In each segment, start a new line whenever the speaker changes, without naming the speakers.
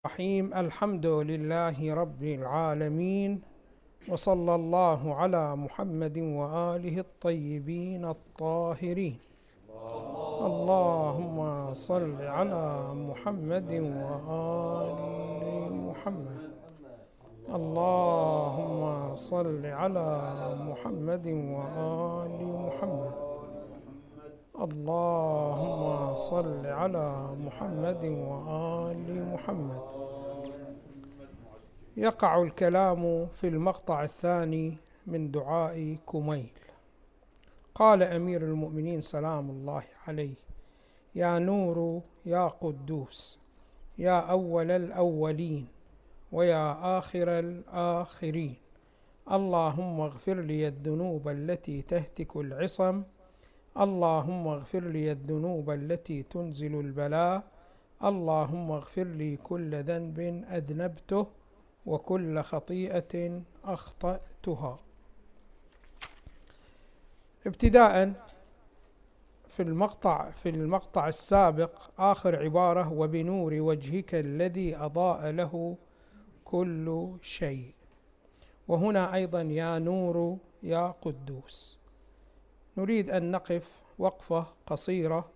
الرحيم الحمد لله رب العالمين وصلى الله على محمد وآله الطيبين الطاهرين. اللهم صل على محمد وآل محمد. اللهم صل على محمد وآل محمد. اللهم صل على محمد وآل محمد. يقع الكلام في المقطع الثاني من دعاء كميل. قال أمير المؤمنين سلام الله عليه يا نور يا قدوس يا أول الأولين ويا آخر الآخرين. اللهم اغفر لي الذنوب التي تهتك العصم اللهم اغفر لي الذنوب التي تنزل البلاء. اللهم اغفر لي كل ذنب أذنبته وكل خطيئة أخطأتها. ابتداء في المقطع في المقطع السابق آخر عبارة وبنور وجهك الذي أضاء له كل شيء وهنا أيضا يا نور يا قدوس نريد أن نقف وقفة قصيرة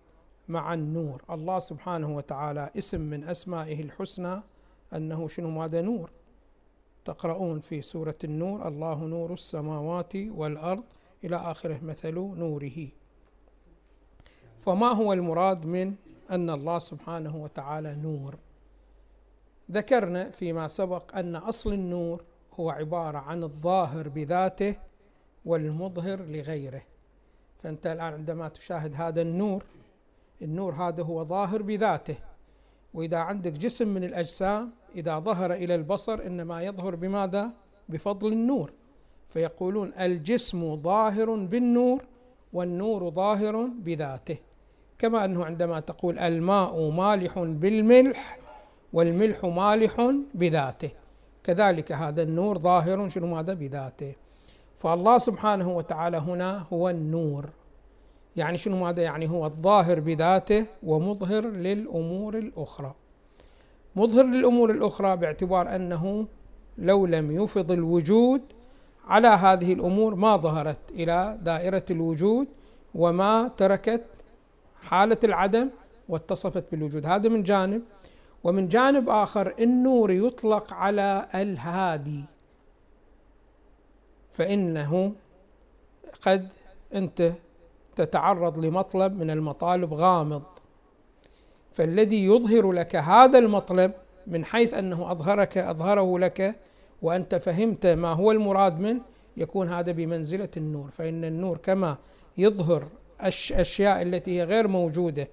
مع النور. الله سبحانه وتعالى اسم من أسمائه الحسنى أنه شنو؟ ماذا نور. تقرؤون في سورة النور الله نور السماوات والأرض إلى آخره مثل نوره. فما هو المراد من أن الله سبحانه وتعالى نور؟ ذكرنا فيما سبق أن أصل النور هو عبارة عن الظاهر بذاته والمظهر لغيره. فأنت الآن عندما تشاهد هذا النور النور هذا هو ظاهر بذاته. وإذا عندك جسم من الأجسام إذا ظهر إلى البصر إنما يظهر بماذا؟ بفضل النور. فيقولون الجسم ظاهر بالنور والنور ظاهر بذاته. كما أنه عندما تقول الماء مالح بالملح والملح مالح بذاته. كذلك هذا النور ظاهر شنو ماذا؟ بذاته. فالله سبحانه وتعالى هنا هو النور. يعني شنو هذا؟ يعني هو الظاهر بذاته ومظهر للأمور الأخرى. مظهر للأمور الأخرى باعتبار أنه لو لم يفض الوجود على هذه الأمور ما ظهرت إلى دائرة الوجود وما تركت حالة العدم واتصفت بالوجود. هذا من جانب. ومن جانب آخر النور يطلق على الهادي. فإنه قد أنت تتعرض لمطلب من المطالب غامض. فالذي يظهر لك هذا المطلب من حيث أنه أظهرك أظهره لك وأنت فهمت ما هو المراد منه يكون هذا بمنزلة النور. فإن النور كما يظهر الأشياء التي هي غير موجودة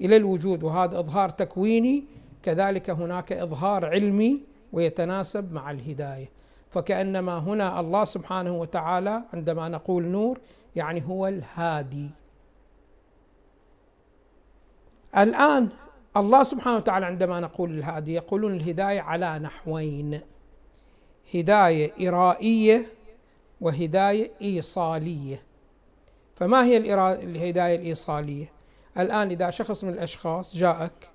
إلى الوجود وهذا إظهار تكويني كذلك هناك إظهار علمي ويتناسب مع الهداية. فكأنما هنا الله سبحانه وتعالى عندما نقول نور يعني هو الهادي. الآن الله سبحانه وتعالى عندما نقول الهادي يقولون الهداية على نحوين. هداية إرائية وهداية إيصالية. فما هي الهداية الإيصالية؟ الآن إذا شخص من الأشخاص جاءك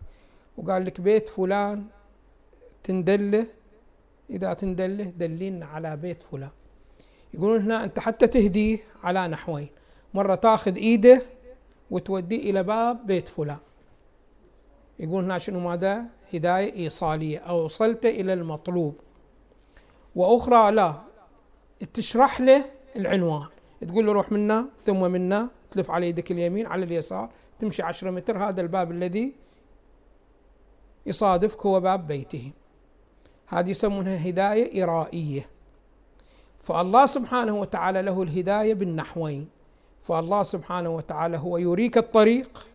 وقال لك بيت فلان تندله إذا تندله دلين على بيت فلان. يقولون هنا أنت حتى تهديه على نحوين. مرة تاخذ إيده وتوديه إلى باب بيت فلان. يقول هنا شنو ماذا؟ هداية إيصالية. أو وصلت إلى المطلوب. وأخرى لا. تشرح له العنوان. تقول له روح منا ثم منا تلف على يدك اليمين على اليسار تمشي عشرة متر. هذا الباب الذي يصادفك هو باب بيته. هذه يسمونها هداية إرائية. فالله سبحانه وتعالى له الهداية بالنحوين. فالله سبحانه وتعالى هو يريك الطريق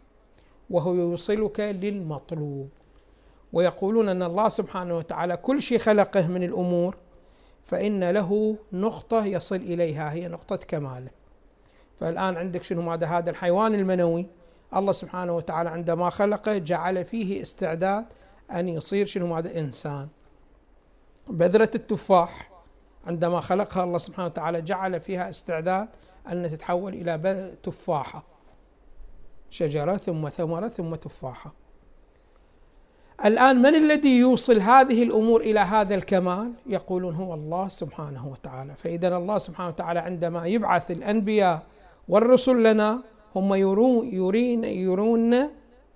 وهو يوصلك للمطلوب. ويقولون أن الله سبحانه وتعالى كل شيء خلقه من الأمور فإن له نقطة يصل إليها هي نقطة كماله. فالآن عندك شنو؟ ماذا؟ هذا الحيوان المنوي. الله سبحانه وتعالى عندما خلقه جعل فيه استعداد أن يصير شنو؟ ماذا؟ إنسان. بذرة التفاح عندما خلقها الله سبحانه وتعالى جعل فيها استعداد أن تتحول إلى تفاحة شجرة ثم ثمرة ثم تفاحة الآن من الذي يوصل هذه الأمور إلى هذا الكمال؟ يقولون هو الله سبحانه وتعالى، فإذا الله سبحانه وتعالى عندما يبعث الأنبياء والرسل لنا هم يرون يرين يرون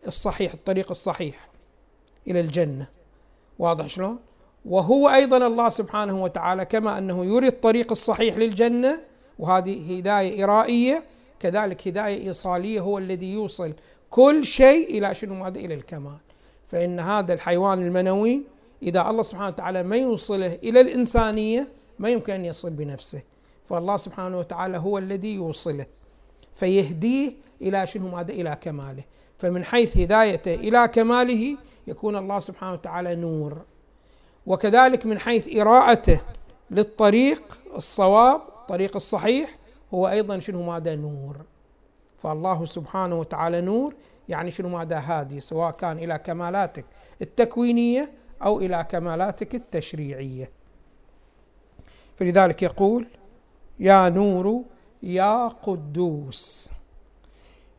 الصحيح الطريق الصحيح إلى الجنة واضح شلون؟ وهو أيضا الله سبحانه وتعالى كما أنه يري الطريق الصحيح للجنة وهذه هداية إرائية كذلك هداية إيصالية هو الذي يوصل كل شيء إلى شنو ماذا؟ إلى الكمال. فإن هذا الحيوان المنوي إذا الله سبحانه وتعالى ما يوصله إلى الإنسانية ما يمكن أن يصل بنفسه. فالله سبحانه وتعالى هو الذي يوصله فيهديه إلى شنو ماذا؟ إلى كماله. فمن حيث هدايته إلى كماله يكون الله سبحانه وتعالى نور. وكذلك من حيث إراءته للطريق الصواب الطريق الصحيح هو أيضا شنو ماذا نور. فالله سبحانه وتعالى نور يعني شنو ماذا هادي سواء كان إلى كمالاتك التكوينية أو إلى كمالاتك التشريعية. فلذلك يقول يا نور يا قدوس.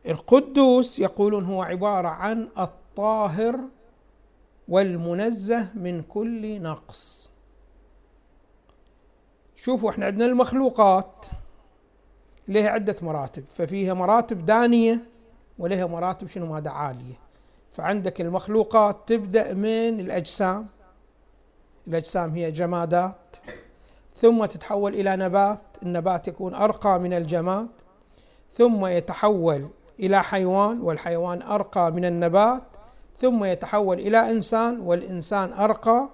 القدوس يقولون هو عبارة عن الطاهر والمنزه من كل نقص. شوفوا إحنا عندنا المخلوقات لها عدة مراتب ففيها مراتب دانية ولها مراتب شنو؟ ماذا عالية. فعندك المخلوقات تبدأ من الأجسام. الأجسام هي جمادات. ثم تتحول إلى نبات. النبات يكون أرقى من الجماد. ثم يتحول إلى حيوان والحيوان أرقى من النبات. ثم يتحول إلى إنسان والإنسان أرقى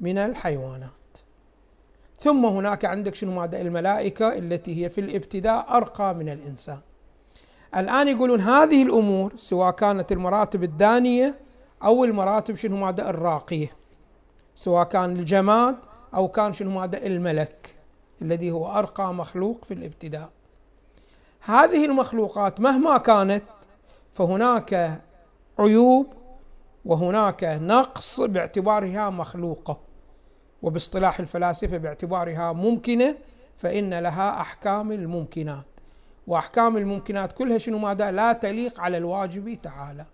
من الحيوانات. ثم هناك عندك شنو ماذا الملائكة التي هي في الابتداء أرقى من الإنسان. الآن يقولون هذه الأمور سواء كانت المراتب الدانية أو المراتب شنو ماذا الراقية. سواء كان الجماد أو كان شنو ماذا الملك الذي هو أرقى مخلوق في الابتداء. هذه المخلوقات مهما كانت فهناك عيوب وهناك نقص باعتبارها مخلوقة وباصطلاح الفلاسفة باعتبارها ممكنة فإن لها أحكام الممكنات. وأحكام الممكنات كلها شنو ماذا؟ لا تليق على الواجب تعالى.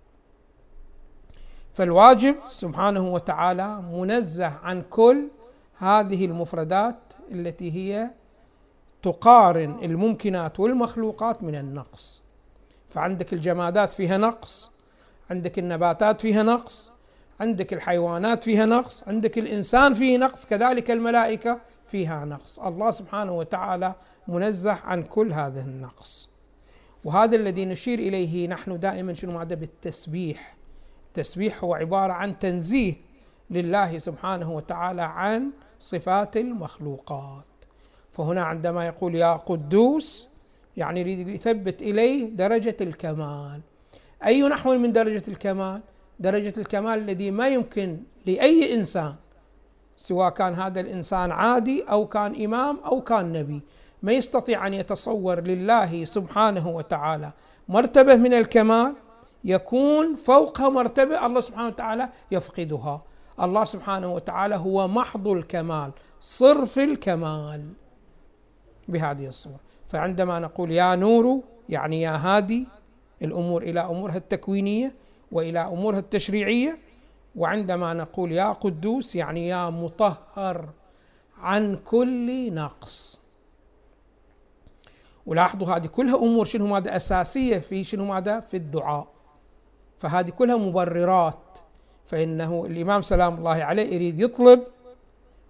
فالواجب سبحانه وتعالى منزه عن كل هذه المفردات التي هي تقارن الممكنات والمخلوقات من النقص. فعندك الجمادات فيها نقص عندك النباتات فيها نقص عندك الحيوانات فيها نقص عندك الإنسان فيه نقص كذلك الملائكة فيها نقص. الله سبحانه وتعالى منزه عن كل هذا النقص. وهذا الذي نشير إليه نحن دائما شنو ماذا بالتسبيح. التسبيح هو عبارة عن تنزيه لله سبحانه وتعالى عن صفات المخلوقات. فهنا عندما يقول يا قدوس يعني يريد يثبت إليه درجة الكمال. أي نحو من درجة الكمال؟ درجة الكمال الذي ما يمكن لأي إنسان سواء كان هذا الإنسان عادي أو كان إمام أو كان نبي ما يستطيع أن يتصور لله سبحانه وتعالى مرتبة من الكمال يكون فوقها مرتبة الله سبحانه وتعالى يفقدها. الله سبحانه وتعالى هو محض الكمال صرف الكمال بهذه الصورة. فعندما نقول يا نور يعني يا هادي الأمور إلى أمورها التكوينية وإلى أمورها التشريعية. وعندما نقول يا قدوس يعني يا مطهر عن كل نقص. ولاحظوا هذه كلها أمور شنو ماذا أساسية في شنو ماذا؟ في الدعاء. فهذه كلها مبررات. فإنه الإمام سلام الله عليه يريد يطلب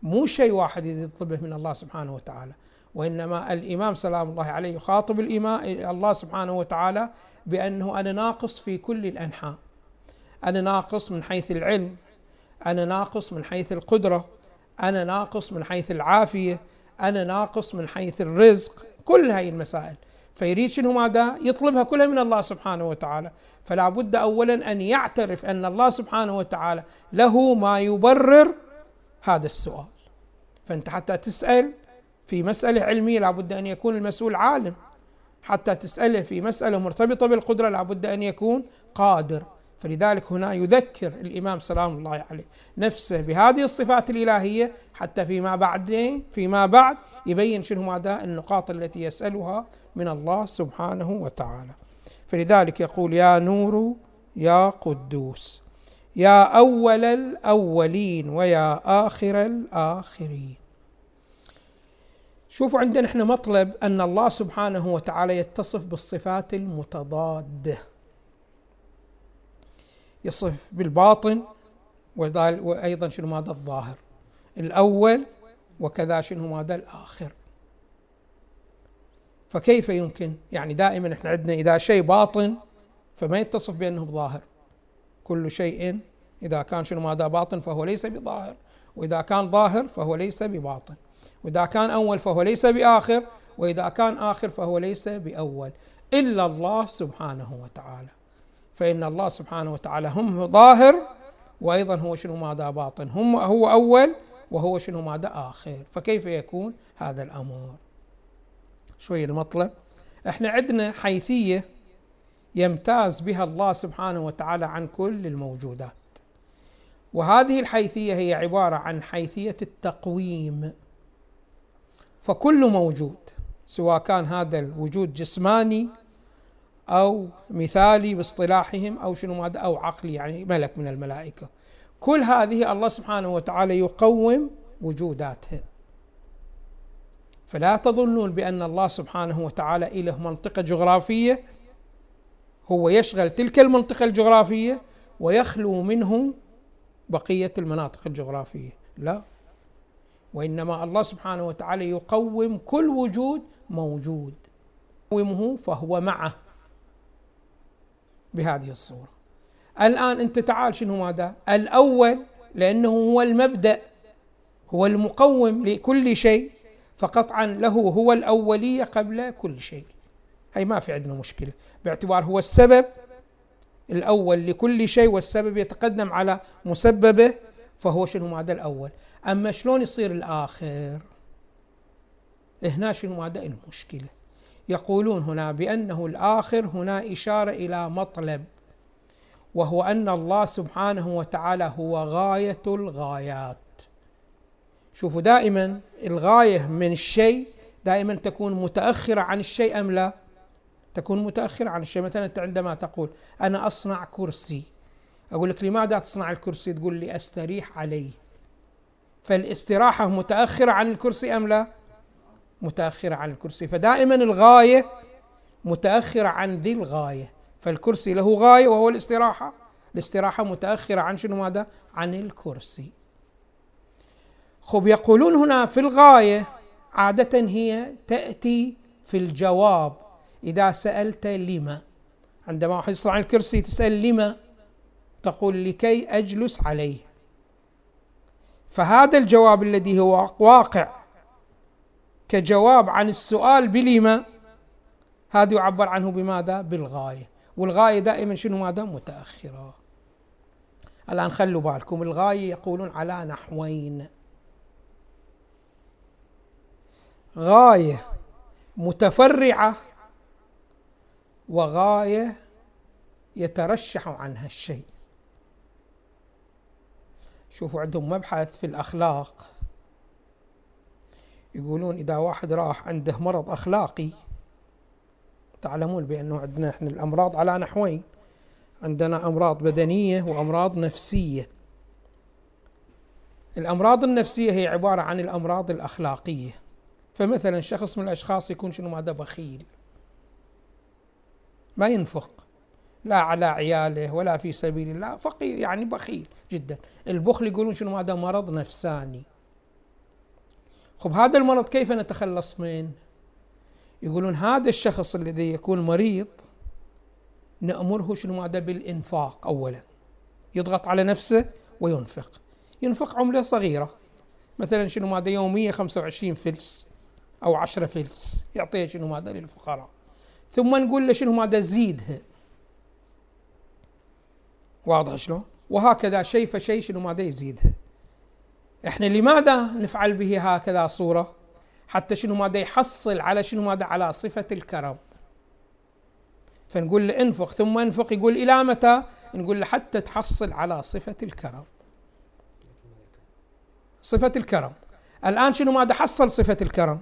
مو شيء واحد يريد يطلبه من الله سبحانه وتعالى. وإنما الإمام سلام الله عليه يخاطب الامام الله سبحانه وتعالى بأنه أنا ناقص في كل الأنحاء. أنا ناقص من حيث العلم أنا ناقص من حيث القدرة أنا ناقص من حيث العافية أنا ناقص من حيث الرزق كل هذه المسائل. فيريد شنو ماذا؟ يطلبها كلها من الله سبحانه وتعالى. فلا بد اولا أن يعترف أن الله سبحانه وتعالى له ما يبرر هذا السؤال. فأنت حتى تسأل في مسألة علمية لابد أن يكون المسؤول عالم. حتى تسأله في مسألة مرتبطة بالقدرة لابد أن يكون قادر. فلذلك هنا يذكر الإمام سلام الله عليه نفسه بهذه الصفات الإلهية حتى فيما بعد فيما بعد يبين شنو ماذا؟ النقاط التي يسألها من الله سبحانه وتعالى. فلذلك يقول يا نور يا قدوس يا أول الأولين ويا آخر الآخرين. شوفوا عندنا إحنا مطلب أن الله سبحانه وتعالى يتصف بالصفات المتضادة يصف بالباطن وأيضا شنو ماذا؟ الظاهر. الأول وكذا شنو ماذا؟ الآخر. فكيف يمكن؟ يعني دائما إحنا عندنا إذا شيء باطن فما يتصف بأنه ظاهر كل شيء إذا كان شنو ماذا؟ باطن فهو ليس بظاهر وإذا كان ظاهر فهو ليس بباطن. وإذا كان أول فهو ليس بآخر وإذا كان آخر فهو ليس بأول. إلا الله سبحانه وتعالى. فإن الله سبحانه وتعالى هم ظاهر وأيضا هو شنو ماذا باطن. هم هو أول وهو شنو ماذا آخر. فكيف يكون هذا الأمر شوي المطلب. إحنا عندنا حيثية يمتاز بها الله سبحانه وتعالى عن كل الموجودات. وهذه الحيثية هي عبارة عن حيثية التقويم. فكل موجود سواء كان هذا الوجود جسماني أو مثالي باصطلاحهم أو شنو ماذا أو عقلي يعني ملك من الملائكة. كل هذه الله سبحانه وتعالى يقوم وجوداتها فلا تظنون بأن الله سبحانه وتعالى له منطقة جغرافية. هو يشغل تلك المنطقة الجغرافية ويخلو منه بقية المناطق الجغرافية. لا. وإنما الله سبحانه وتعالى يقوم كل وجود موجود. يقومه فهو معه بهذه الصورة. الآن أنت تعال شنو ماذا؟ الأول لأنه هو المبدأ هو المقوم لكل شيء فقطعا له هو الأولية قبل كل شيء. هي ما في عندنا مشكلة. باعتبار هو السبب الأول لكل شيء والسبب يتقدم على مسببه فهو شنو ماذا الأول؟ أما شلون يصير الآخر؟ هنا شنو ماذا المشكلة يقولون هنا بأنه الآخر هنا إشارة إلى مطلب وهو أن الله سبحانه وتعالى هو غاية الغايات. شوفوا دائما الغاية من الشيء دائما تكون متأخرة عن الشيء أم لا؟ تكون متأخرة عن الشيء. مثلا أنت عندما تقول أنا أصنع كرسي أقول لك لماذا تصنع الكرسي؟ تقول لي أستريح عليه. فالاستراحة متأخرة عن الكرسي أم لا؟ متأخرة عن الكرسي. فدائما الغاية متأخرة عن ذي الغاية. فالكرسي له غاية وهو الاستراحة. الاستراحة متأخرة عن شنو ماذا؟ عن الكرسي. خب يقولون هنا في الغاية عادة هي تأتي في الجواب إذا سألت لما. عندما واحد يصنع الكرسي تسأل لما تقول لكي أجلس عليه. فهذا الجواب الذي هو واقع. كجواب عن السؤال بلما هذا يعبر عنه بماذا؟ بالغاية. والغاية دائما شنو؟ ماذا؟ متأخرة. الآن خلوا بالكم الغاية يقولون على نحوين. غاية متفرعة وغاية يترشح عنها الشيء. شوفوا عندهم مبحث في الأخلاق. يقولون إذا واحد راح عنده مرض أخلاقي تعلمون بأنه عندنا إحنا الأمراض على نحوين. عندنا أمراض بدنية وأمراض نفسية. الأمراض النفسية هي عبارة عن الأمراض الأخلاقية. فمثلا شخص من الأشخاص يكون شنو؟ ماذا بخيل. ما ينفق. لا على عياله ولا في سبيل الله فقير يعني بخيل جدا. البخل يقولون شنو؟ هذا مرض نفساني. خب هذا المرض كيف نتخلص منه يقولون هذا الشخص الذي يكون مريض نأمره شنو؟ ماذا بالإنفاق أولا. يضغط على نفسه وينفق. ينفق عملة صغيرة. مثلا شنو؟ ماذا يومية 25 فلس أو 10 فلس. يعطيه شنو؟ ماذا للفقراء. ثم نقول له شنو؟ ماذا زيدها واضح شلون؟ وهكذا شيء فشيء شنو ماذا يزيدها إحنا لماذا نفعل به هكذا صورة؟ حتى شنو ماذا يحصل على شنو ماذا على صفة الكرم. فنقول له انفق ثم انفق يقول إلى متى؟ نقول له حتى تحصل على صفة الكرم. صفة الكرم. الآن شنو ماذا حصل صفة الكرم؟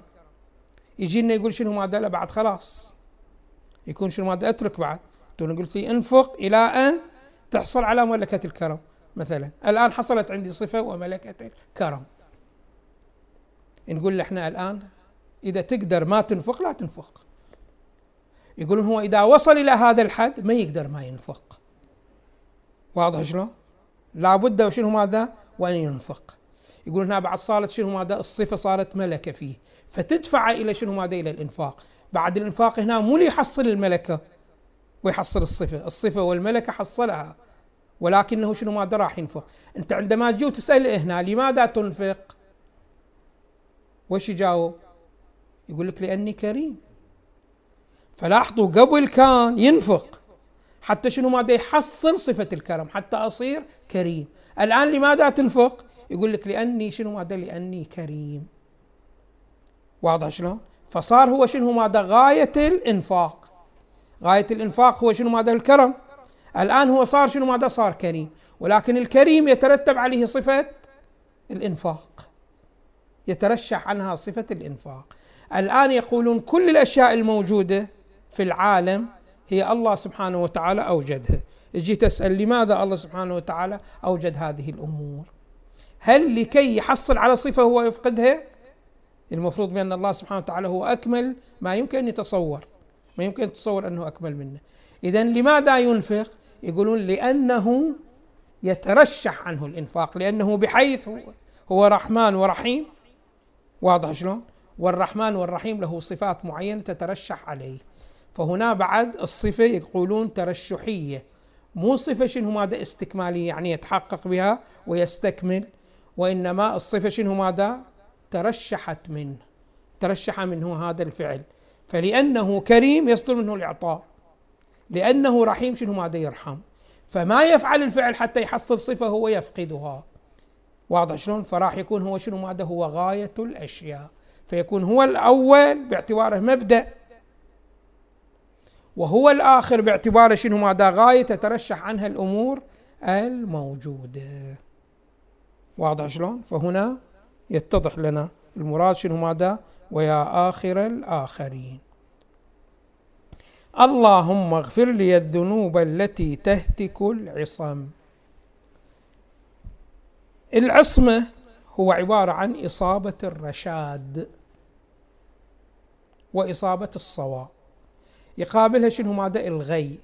يجينا يقول شنو ماذا لا بعد خلاص. يكون شنو ماذا اترك بعد. تقول قلت لي انفق إلى أن تحصل على ملكة الكرم مثلا الآن حصلت عندي صفة وملكة الكرم نقول إحنا الآن إذا تقدر ما تنفق لا تنفق يقولون هو إذا وصل إلى هذا الحد ما يقدر ما ينفق واضح شلون؟ لابد شنو ماذا؟ وأن ينفق يقول هنا بعد صارت شنو ماذا؟ الصفة صارت ملكة فيه فتدفع إلى شنو ماذا؟ إلى الإنفاق بعد الإنفاق هنا مو ليحصل الملكة ويحصل الصفة. الصفة والملكة حصلها ولكنه شنو ماذا راح ينفق أنت عندما تجي تسأل هنا لماذا تنفق؟ وش يجاوب؟ يقول لك لأني كريم. فلاحظوا قبل كان ينفق حتى شنو ماذا يحصل صفة الكرم حتى أصير كريم. الآن لماذا تنفق؟ يقول لك لأني شنو ماذا لأني كريم. واضح شلون؟ فصار هو شنو ماذا غاية الإنفاق. غاية الإنفاق هو شنو ماذا الكرم. الآن هو صار شنو ماذا صار كريم. ولكن الكريم يترتب عليه صفة الإنفاق. يترشح عنها صفة الإنفاق. الآن يقولون كل الأشياء الموجودة في العالم هي الله سبحانه وتعالى أوجدها. تجي تسأل لماذا الله سبحانه وتعالى أوجد هذه الأمور؟ هل لكي يحصل على صفة هو يفقدها؟ المفروض بأن الله سبحانه وتعالى هو أكمل ما يمكن أن يتصور. ما يمكن أن تتصور أنه أكمل منه. إذا لماذا ينفق؟ يقولون لأنه يترشح عنه الإنفاق لأنه بحيث هو, هو رحمن ورحيم. واضح شلون؟ والرحمن والرحيم له صفات معينة تترشح عليه. فهنا بعد الصفة يقولون ترشحية. مو صفة شنو ماذا استكمالية يعني يتحقق بها ويستكمل وإنما الصفة شنو ماذا؟ ترشحت منه. ترشح منه هذا الفعل. فلأنه كريم يصدر منه الإعطاء. لأنه رحيم شنو ماذا يرحم؟ فما يفعل الفعل حتى يحصل صفة هو يفقدها. واضح شلون؟ فراح يكون هو شنو ماذا؟ هو غاية الأشياء. فيكون هو الأول باعتباره مبدأ. وهو الآخر باعتباره شنو ماذا؟ غاية تترشح عنها الأمور الموجودة. واضح شلون؟ فهنا يتضح لنا المراد شنو ماذا؟ ويا آخر الآخرين. اللهم اغفر لي الذنوب التي تهتك العصم. العصمة هو عبارة عن إصابة الرشاد وإصابة الصواب. يقابلها شنو؟ ماذا؟ الغي.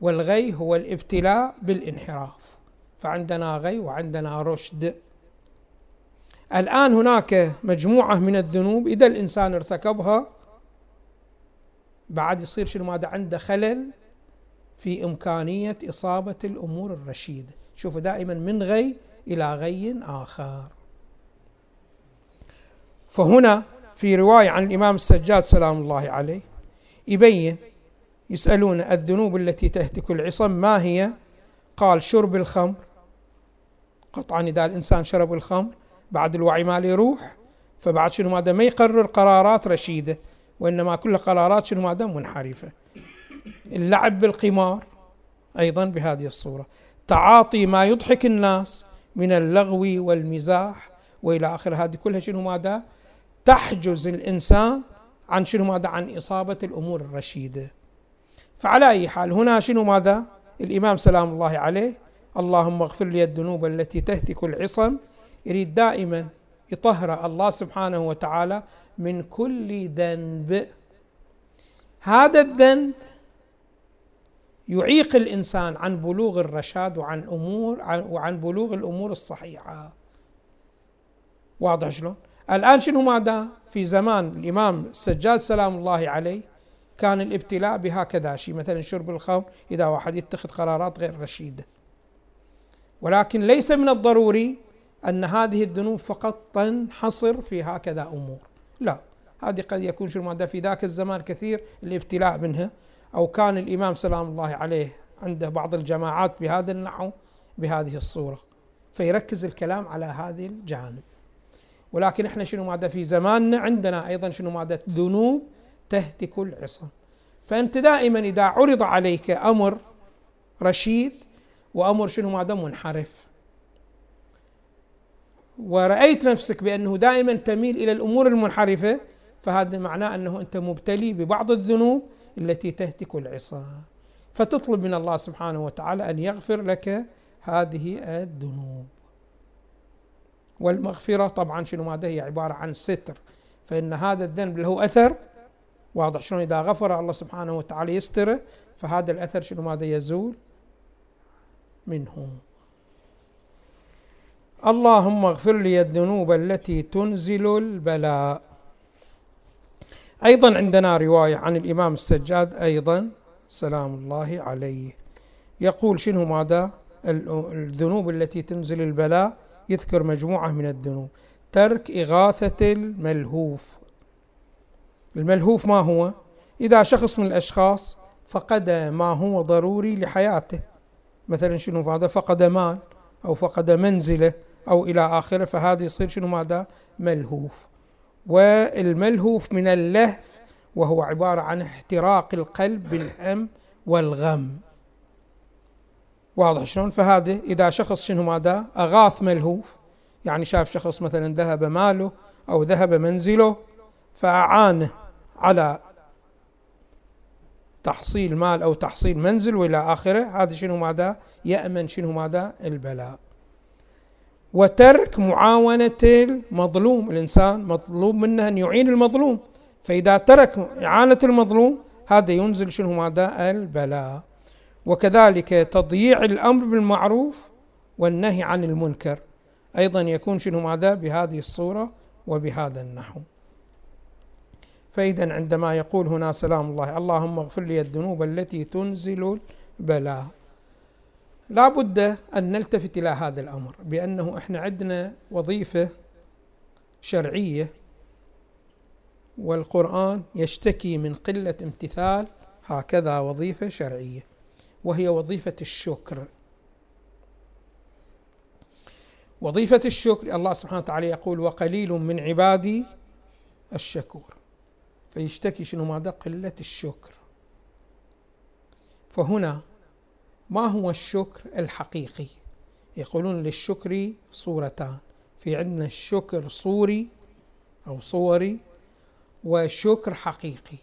والغي هو الابتلاء بالانحراف. فعندنا غي وعندنا رشد. الآن هناك مجموعة من الذنوب إذا الإنسان ارتكبها بعد يصير شنو؟ ماذا؟ عنده خلل في إمكانية إصابة الأمور الرشيدة شوفوا دائما من غي إلى غي آخر. فهنا في رواية عن الإمام السجاد سلام الله عليه يبين يسألون الذنوب التي تهتك العصم ما هي؟ قال شرب الخمر. قطعا إذا الإنسان شرب الخمر بعد الوعي ماله يروح فبعد شنو ماذا ما يقرر قرارات رشيدة وإنما كل قرارات شنو ماذا منحرفة اللعب بالقمار أيضا بهذه الصورة تعاطي ما يضحك الناس من اللغو والمزاح وإلى اخره هذه كلها شنو ماذا؟ تحجز الإنسان عن شنو ماذا؟ عن إصابة الأمور الرشيدة. فعلى أي حال هنا شنو ماذا؟ الإمام سلام الله عليه اللهم اغفر لي الذنوب التي تهتك العصم يريد دائما يطهر الله سبحانه وتعالى من كل ذنب هذا الذنب يعيق الإنسان عن بلوغ الرشاد وعن أمور وعن بلوغ الأمور الصحيحة واضح شلون؟ الآن شنو ماذا؟ في زمان الإمام السجاد سلام الله عليه كان الابتلاء بهكذا شيء مثلا شرب الخمر إذا واحد يتخذ قرارات غير رشيدة ولكن ليس من الضروري أن هذه الذنوب فقط تنحصر في هكذا أمور. لا هذه قد يكون شنو ماذا في ذاك الزمان كثير الابتلاء منها أو كان الإمام سلام الله عليه عنده بعض الجماعات بهذا النحو بهذه الصورة. فيركز الكلام على هذه الجانب. ولكن إحنا شنو ماذا في زماننا عندنا أيضا شنو ماذا ذنوب تهتك العصم فأنت دائما إذا عرض عليك أمر رشيد وأمر شنو ماذا منحرف ورأيت نفسك بأنه دائما تميل إلى الأمور المنحرفة فهذا معناه أنه أنت مبتلي ببعض الذنوب التي تهتك العصا. فتطلب من الله سبحانه وتعالى أن يغفر لك هذه الذنوب. والمغفرة طبعا شنو ماذا؟ هي عبارة عن ستر. فإن هذا الذنب له أثر. واضح شلون إذا غفر الله سبحانه وتعالى يستره فهذا الأثر شنو ماذا؟ يزول منه. اللهم اغفر لي الذنوب التي تنزل البلاء. أيضا عندنا رواية عن الإمام السجاد أيضا سلام الله عليه. يقول شنو ماذا؟ الذنوب التي تنزل البلاء يذكر مجموعة من الذنوب. ترك إغاثة الملهوف. الملهوف ما هو؟ إذا شخص من الأشخاص فقد ما هو ضروري لحياته. مثلا شنو هذا؟ فقد مال أو فقد منزله. أو إلى آخره فهذا يصير شنو ماذا؟ ملهوف. والملهوف من اللهف وهو عبارة عن احتراق القلب بالهم والغم. واضح شلون؟ فهذا إذا شخص شنو ماذا؟ أغاث ملهوف يعني شاف شخص مثلا ذهب ماله أو ذهب منزله فأعانه على تحصيل مال أو تحصيل منزل وإلى آخره هذا شنو ماذا؟ يأمن شنو ماذا؟ البلاء. وترك معاونة المظلوم. الإنسان مطلوب منه أن يعين المظلوم. فإذا ترك إعانة المظلوم هذا ينزل شنو؟ ماذا؟ البلاء. وكذلك تضييع الأمر بالمعروف والنهي عن المنكر. أيضا يكون شنو؟ ماذا؟ بهذه الصورة وبهذا النحو. فإذا عندما يقول هنا سلام الله اللهم اغفر لي الذنوب التي تنزل البلاء. لا بد أن نلتفت إلى هذا الأمر بأنه إحنا عندنا وظيفة شرعية والقرآن يشتكي من قلة امتثال هكذا وظيفة شرعية وهي وظيفة الشكر. وظيفة الشكر الله سبحانه وتعالى يقول وقليل من عبادي الشكور. فيشتكي شنو؟ ماذا؟ قلة الشكر. فهنا ما هو الشكر الحقيقي؟ يقولون للشكر صورتان. في عندنا الشكر صوري أو صوري وشكر حقيقي.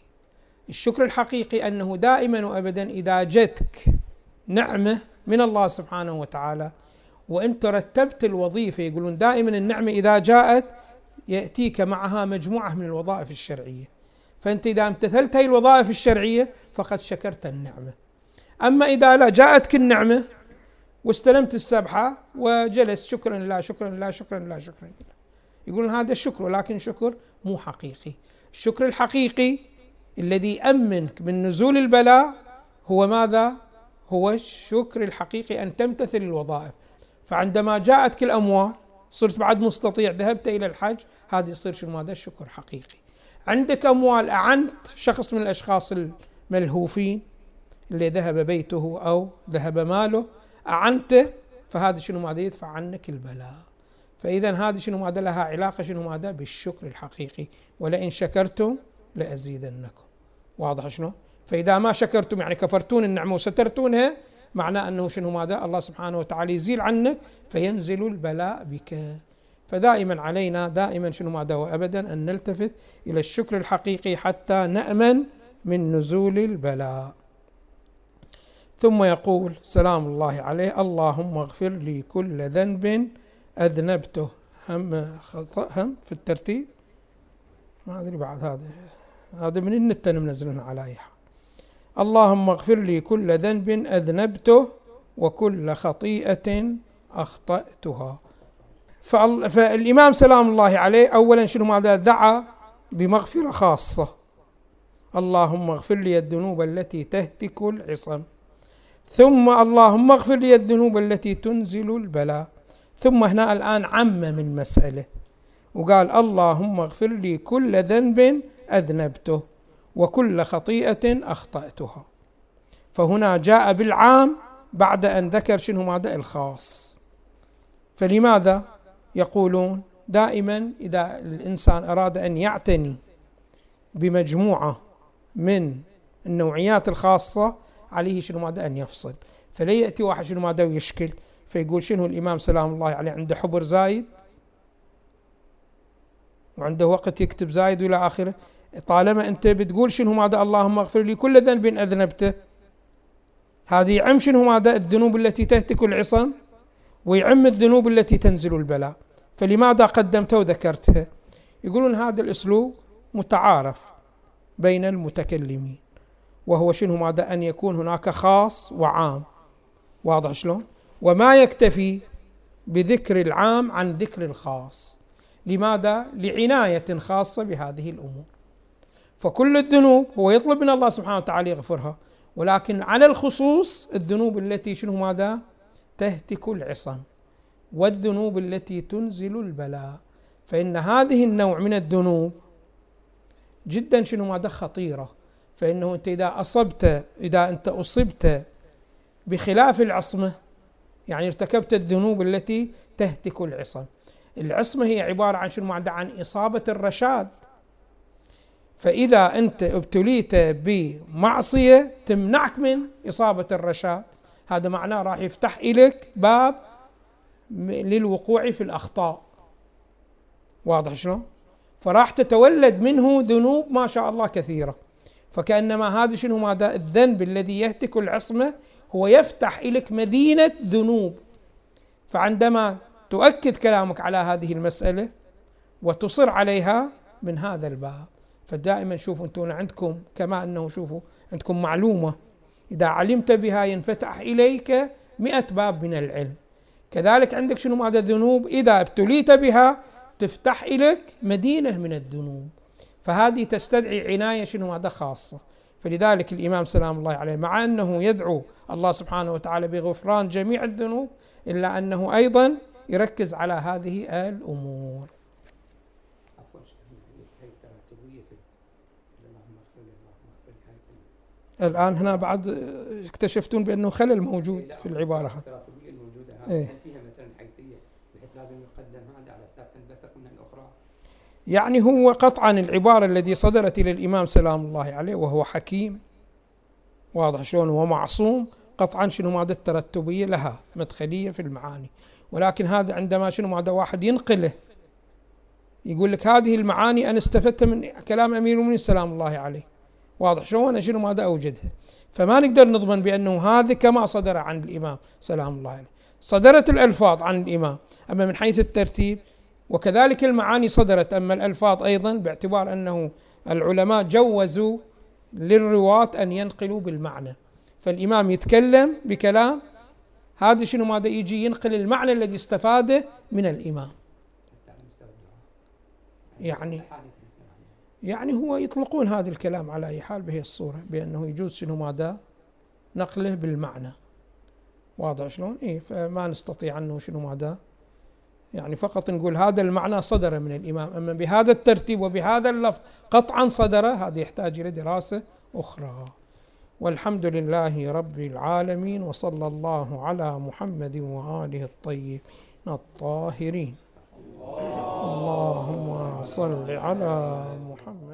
الشكر الحقيقي أنه دائما وأبدا إذا جتك نعمة من الله سبحانه وتعالى وأنت رتبت الوظيفة يقولون دائما النعمة إذا جاءت يأتيك معها مجموعة من الوظائف الشرعية. فأنت إذا امتثلت هذه الوظائف الشرعية فقد شكرت النعمة. أما إذا لا جاءتك النعمة واستلمت السبحة وجلست شكرا لا شكرا لا شكرا لا شكرا لا. يقولون هذا الشكر ولكن شكر مو حقيقي. الشكر الحقيقي الذي أمنك من نزول البلاء هو ماذا؟ هو الشكر الحقيقي أن تمتثل الوظائف. فعندما جاءتك الأموال صرت بعد مستطيع ذهبت إلى الحج هذا يصير شنو؟ ماذا الشكر حقيقي. عندك أموال أعنت شخص من الأشخاص الملهوفين اللي ذهب بيته أو ذهب ماله أعنته فهذا شنو ماذا يدفع عنك البلاء. فإذا هذه شنو ماذا لها علاقة شنو ماذا؟ بالشكر الحقيقي. ولئن شكرتم لأزيدنكم. واضح شنو؟ فإذا ما شكرتم يعني كفرتون النعمة وسترتونها معناه أنه شنو ماذا؟ الله سبحانه وتعالى يزيل عنك فينزل البلاء بك. فدائما علينا دائما شنو ماذا؟ وأبدا أن نلتفت إلى الشكر الحقيقي حتى نأمن من نزول البلاء. ثم يقول سلام الله عليه اللهم اغفر لي كل ذنب أذنبته. هم هم في الترتيب؟ ما أدري بعد هذا. هذا من النت منزلنا على أي حال اللهم اغفر لي كل ذنب أذنبته وكل خطيئة أخطأتها. فالإمام سلام الله عليه أولا شنو ماذا دعا؟ بمغفرة خاصة. اللهم اغفر لي الذنوب التي تهتك العصم. ثم اللهم اغفر لي الذنوب التي تنزل البلاء. ثم هنا الآن عم من مسألة. وقال اللهم اغفر لي كل ذنب أذنبته وكل خطيئة أخطأتها. فهنا جاء بالعام بعد أن ذكر شنو ماذا؟ الخاص. فلماذا يقولون؟ دائما إذا الإنسان أراد أن يعتني بمجموعة من النوعيات الخاصة عليه شنو ماذا أن يفصل. فلا يأتي واحد شنو ماذا ويشكل فيقول شنو الإمام سلام الله عليه عنده حبر زايد؟ وعنده وقت يكتب زايد والى آخره. طالما أنت بتقول شنو ماذا اللهم اغفر لي كل ذنب أذنبته. هذه يعم شنو ماذا الذنوب التي تهتك العصم ويعم الذنوب التي تنزل البلاء. فلماذا قدمتها وذكرتها يقولون هذا الأسلوب متعارف بين المتكلمين. وهو شنو ماذا؟ أن يكون هناك خاص وعام. واضح شلون؟ وما يكتفي بذكر العام عن ذكر الخاص. لماذا؟ لعناية خاصة بهذه الأمور. فكل الذنوب هو يطلب من الله سبحانه وتعالى يغفرها ولكن على الخصوص الذنوب التي شنو ماذا؟ تهتك العصم. والذنوب التي تنزل البلاء. فإن هذه النوع من الذنوب جدا شنو ماذا؟ خطيرة. فإنه أنت إذا أصبت إذا أنت أصبت بخلاف العصمة يعني ارتكبت الذنوب التي تهتك العصم. العصمة هي عبارة عن شنو؟ عن إصابة الرشاد. فإذا أنت ابتليت بمعصية تمنعك من إصابة الرشاد هذا معناه راح يفتح لك باب للوقوع في الأخطاء. واضح شلون؟ فراح تتولد منه ذنوب ما شاء الله كثيرة. فكأنما هذا شنو؟ ماذا الذنب الذي يهتك العصمة هو يفتح لك مدينة ذنوب. فعندما تؤكد كلامك على هذه المسألة وتصر عليها من هذا الباب فدائما شوفوا أنتم عندكم كما أنه شوفوا عندكم معلومة. إذا علمت بها ينفتح إليك مئة باب من العلم. كذلك عندك شنو؟ ماذا الذنوب إذا ابتليت بها تفتح لك مدينة من الذنوب. فهذه تستدعي عناية شنو؟ ماذا خاصة. فلذلك الإمام سلام الله عليه مع أنه يدعو الله سبحانه وتعالى بغفران جميع الذنوب إلا أنه أيضا يركز على هذه الأمور. الآن هنا بعد اكتشفتون بأنه خلل موجود في العبارة.
الموجودة
إيه؟
فيها مثلا حيثية بحيث لازم يقدم هذا على أساس تنبثق من الأخرى
يعني هو قطعا العبارة التي صدرت إلى الإمام سلام الله عليه وهو حكيم واضح شلون هو معصوم قطعا شنو ماذا الترتبية لها مدخلية في المعاني. ولكن هذا عندما شنو ماذا واحد ينقله يقول لك هذه المعاني أنا استفدت من كلام أمير المؤمنين سلام الله عليه. واضح شلون أنا شنو ماذا أوجدها. فما نقدر نضمن بأنه هذا كما صدر عن الإمام سلام الله عليه. صدرت الألفاظ عن الإمام أما من حيث الترتيب وكذلك المعاني صدرت. أما الألفاظ أيضا باعتبار أنه العلماء جوزوا للرواة أن ينقلوا بالمعنى. فالإمام يتكلم بكلام هذا شنو ماذا يجي؟ ينقل المعنى الذي استفاده من الإمام. يعني يعني هو يطلقون هذا الكلام على أي حال بهي الصورة بأنه يجوز شنو ماذا؟ نقله بالمعنى. واضح شلون؟ إيه فما نستطيع أنه شنو ماذا؟ يعني فقط نقول هذا المعنى صدر من الإمام أما بهذا الترتيب وبهذا اللفظ قطعا صدر هذا يحتاج إلى دراسة أخرى. والحمد لله رب العالمين وصلى الله على محمد وآله الطيبين الطاهرين. اللهم صل على محمد.